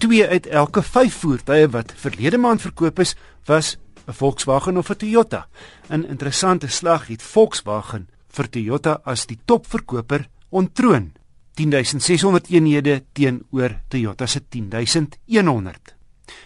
2 uit elke 5 voertuie wat verlede maand verkoop is, was 'n Volkswagen of 'n Toyota. 'n Interessante slag het Volkswagen vir Toyota as die topverkoper ontroon. 10600 eenhede teenoor Toyota se 10100.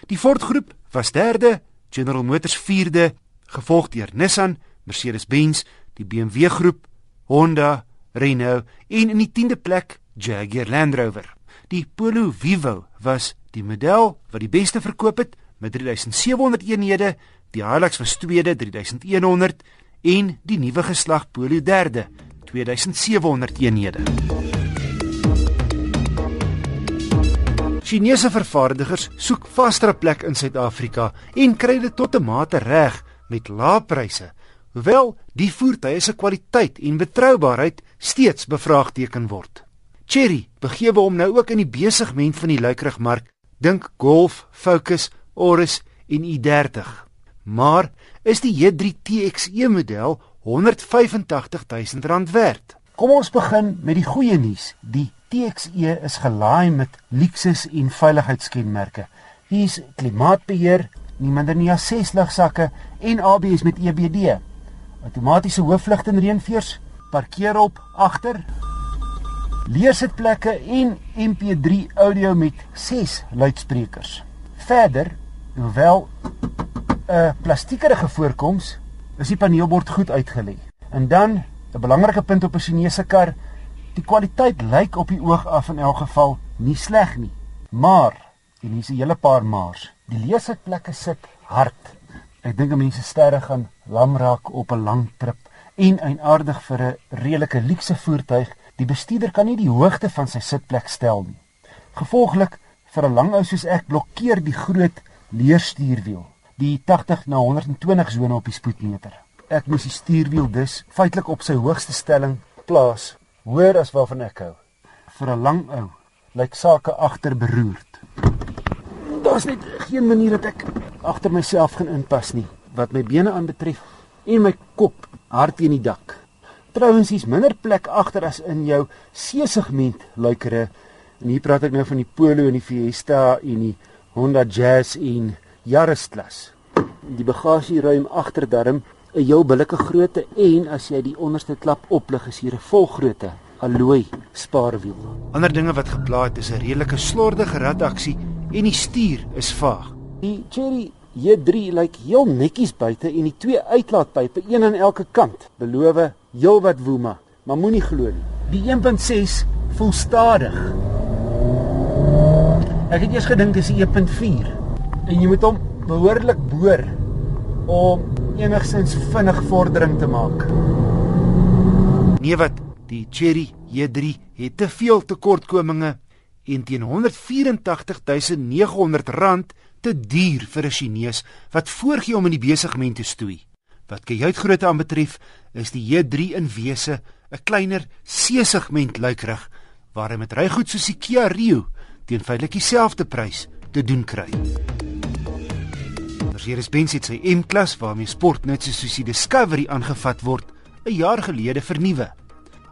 Die Ford groep was derde, General Motors vierde, gevolg deur Nissan, Mercedes-Benz, die BMW groep, Honda, Renault en in die 10de plek Jaguar Land Rover. Die Polo Vivo was die model wat die beste verkoop het met 3700 eenhede, die Hilux was tweede 3100 en die nuwe geslag Polo derde 2700 eenhede. Chinese vervaardigers soek vaster plek in Suid-Afrika en kry dit tot 'n mate reg met lae pryse, hoewel die voertuie se kwaliteit en betroubaarheid steeds bevraagteken word. Cherry begewe hom nou ook in die besigment van die luikrigmark, dink Golf, Focus, Urus en i30. Maar is die J3 TXE model 185 000 rand werd? Kom ons begin met die goeie nuus. Die TXE is gelaai met luksus en veiligheidskenmerke. Hier's klimaatbeheer, nie minder nie as 6 ligsakke en ABS met EBD. Outomatiese hoofligte en reënveers, parkeerhulp agter, leersitplekke en MP3 audio met 6 luidsprekers. Verder, hoewel 'n plastiekerige voorkoms, is die paneelbord goed uitgelê. En dan 'n belangrike punt op 'n Chinese kar, die kwaliteit lyk op die oog af in elk geval nie sleg nie. Maar, en hier's 'n hele paar maars, die leersitplekke sit hard. Ek dink mense sterre gaan lam raak op 'n lang trip en eienaardig vir 'n redelike luukse voertuig Die bestuurder kan nie die hoogte van sy sitplek stel nie. Gevolglik vir 'n lang ou soos ek blokkeer die groot leerstuurwiel die 80 na 120 sone op die spoedmeter. Ek moes die stuurwiel dus feitelik op sy hoogste stelling plaas, hoër as waarvan ek hou. Vir 'n lang ou lyk sake agter beroerd. Daar's net geen manier dat ek agter myself gaan inpas nie wat my bene aanbetref en my kop hard teen die dak. Trouwens is minder plek agter as in jou C-segment luikere. En hier praat ek nou van die Polo en die Fiesta en die Honda Jazz en Yaris klas. Die bagasieruim agter darm 'n heel billike grootte en as jy die onderste klap oplig is hier 'n volgrootte alloy spaarwiel. Ander dinge wat geplaas het is 'n redelike slordige radaksie en die stuur is vaag. Die Cherry J3 lyk heel netjies buite en die twee uitlaatpype een aan elke kant beloof heel wat woema, maar moenie glo nie. Die 1.6 voel stadig. Ek het eers gedink dis 1.4 en jy moet hom behoorlik boor om enigstens vinnig vordering te maak. Nee wat, die Cherry J3 het te veel tekortkominge en teen 184900 rand te duur vir 'n Chinees wat voorgee om in die besigment te stoei. Wat kajuitgrootte aanbetref, is die J3 in wese 'n kleiner C-segment luikrig waar hy met rygoed soos die Kia Rio teen feitelik dieselfde prys te doen kry. Mercedes-Benz het sy M-klas waarmee sportnet soos die Discovery aangevat word, 'n jaar gelede vernuwe.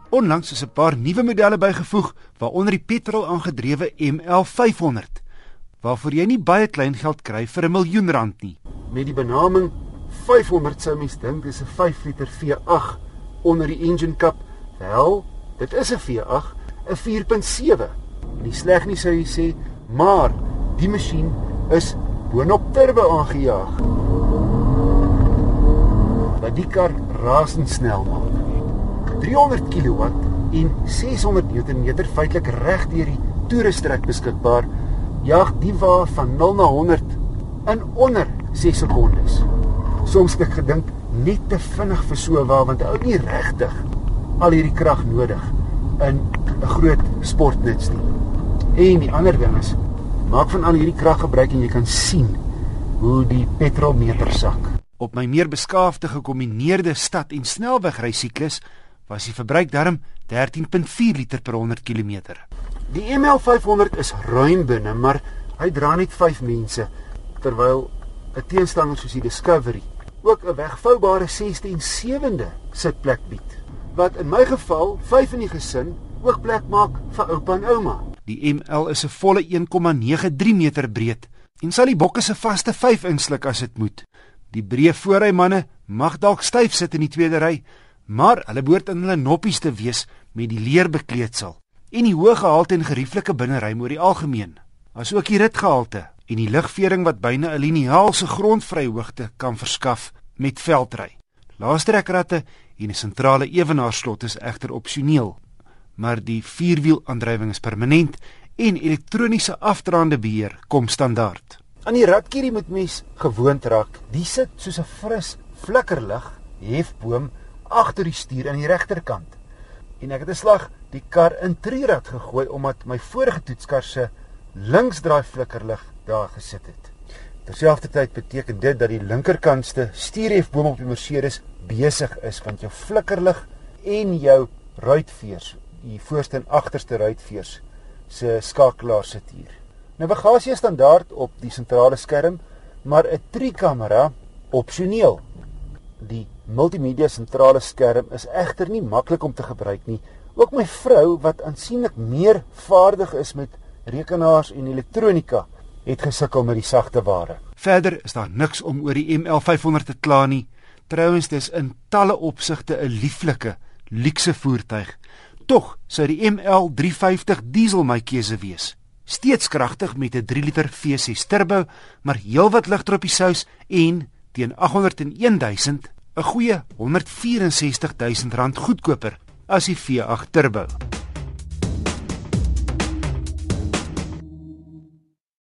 Onlangs is 'n paar nuwe modelle bygevoeg, waaronder die petrol aangedrewe ML500, waarvoor jy nie baie klein geld kry vir 'n miljoen rand nie. Met die benaming 500 sou mens dink dis 'n 5 liter V8 onder die engine cap. Wel, dit is 'n V8, 'n 4.7. Nie sleg nie sou jy sê, maar die masjien is boonop turbo aangejaag. Wat die kar rasendsnel maak. 300 kW en 600 Nm feitelik reg deur die toerestrek beskikbaar. Jag die wa van 0 na 100 in onder 6 sekondes soms het ek gedink net te vinnig vir so 'n wa want ou nie regtig al hierdie krag nodig in 'n groot sportnuts nie. En die ander ding is maak van al hierdie krag gebruik en jy kan sien hoe die petrolmeter sak. Op my meer beskaafde gekombineerde stad en snelwegry siklus was die verbruik darm 13.4 liter per 100 km. Die ML500 is ruim binne, maar hy dra net 5 mense terwyl 'n teenstander soos die Discovery ook 'n wegvoubare 6de en 7de sitplek bied wat in my geval 5 in die gesin ook plek maak vir oupa en ouma. Die ML is 'n volle 1,93 meter breed en sal die bokke se vaste 5 insluk as dit moet. Die breë voorry manne mag dalk styf sit in die tweede ry, maar hulle behoort in hulle noppies te wees met die leerbekleedsel en die hoë gehalte en gerieflike binneruim oor die algemeen. Asook die ritgehalte en die ligvering wat byna 'n liniaal se grondvryhoogte kan verskaf met veldry. Laastrekratte en 'n sentrale ewenaarslot is egter opsioneel, maar die vierwielaandrywing is permanent en elektroniese afdraande beheer kom standaard. Aan die ratkierie moet mens gewoond raak. Die sit soos 'n fris flikkerlig hefboom agter die stuur aan die regterkant. En ek het 'n slag die kar in trirad gegooi omdat my vorige toetskar se linksdraai flikkerlig daar gesit het. Terselfdertyd beteken dit dat die linkerkantste stuurhefboom op die Mercedes besig is want jou flikkerlig en jou ruitveers, die voorste en agterste ruitveers se skakelaar sit hier. Navigasie is standaard op die sentrale skerm, maar 'n trikamera opsioneel. Die multimedia sentrale skerm is egter nie maklik om te gebruik nie. Ook my vrou wat aansienlik meer vaardig is met rekenaars en elektronika, het gesukkel met die sagte ware. Verder is daar niks om oor die ML500 te kla nie. Trouwens dis in talle opsigte 'n lieflike, luukse voertuig. Tog sou die ML350 diesel my keuse wees. Steeds kragtig met 'n 3 liter V6 turbo, maar heelwat ligter op die sous en teen 801000 'n goeie 164000 rand goedkoper as die V8 turbo.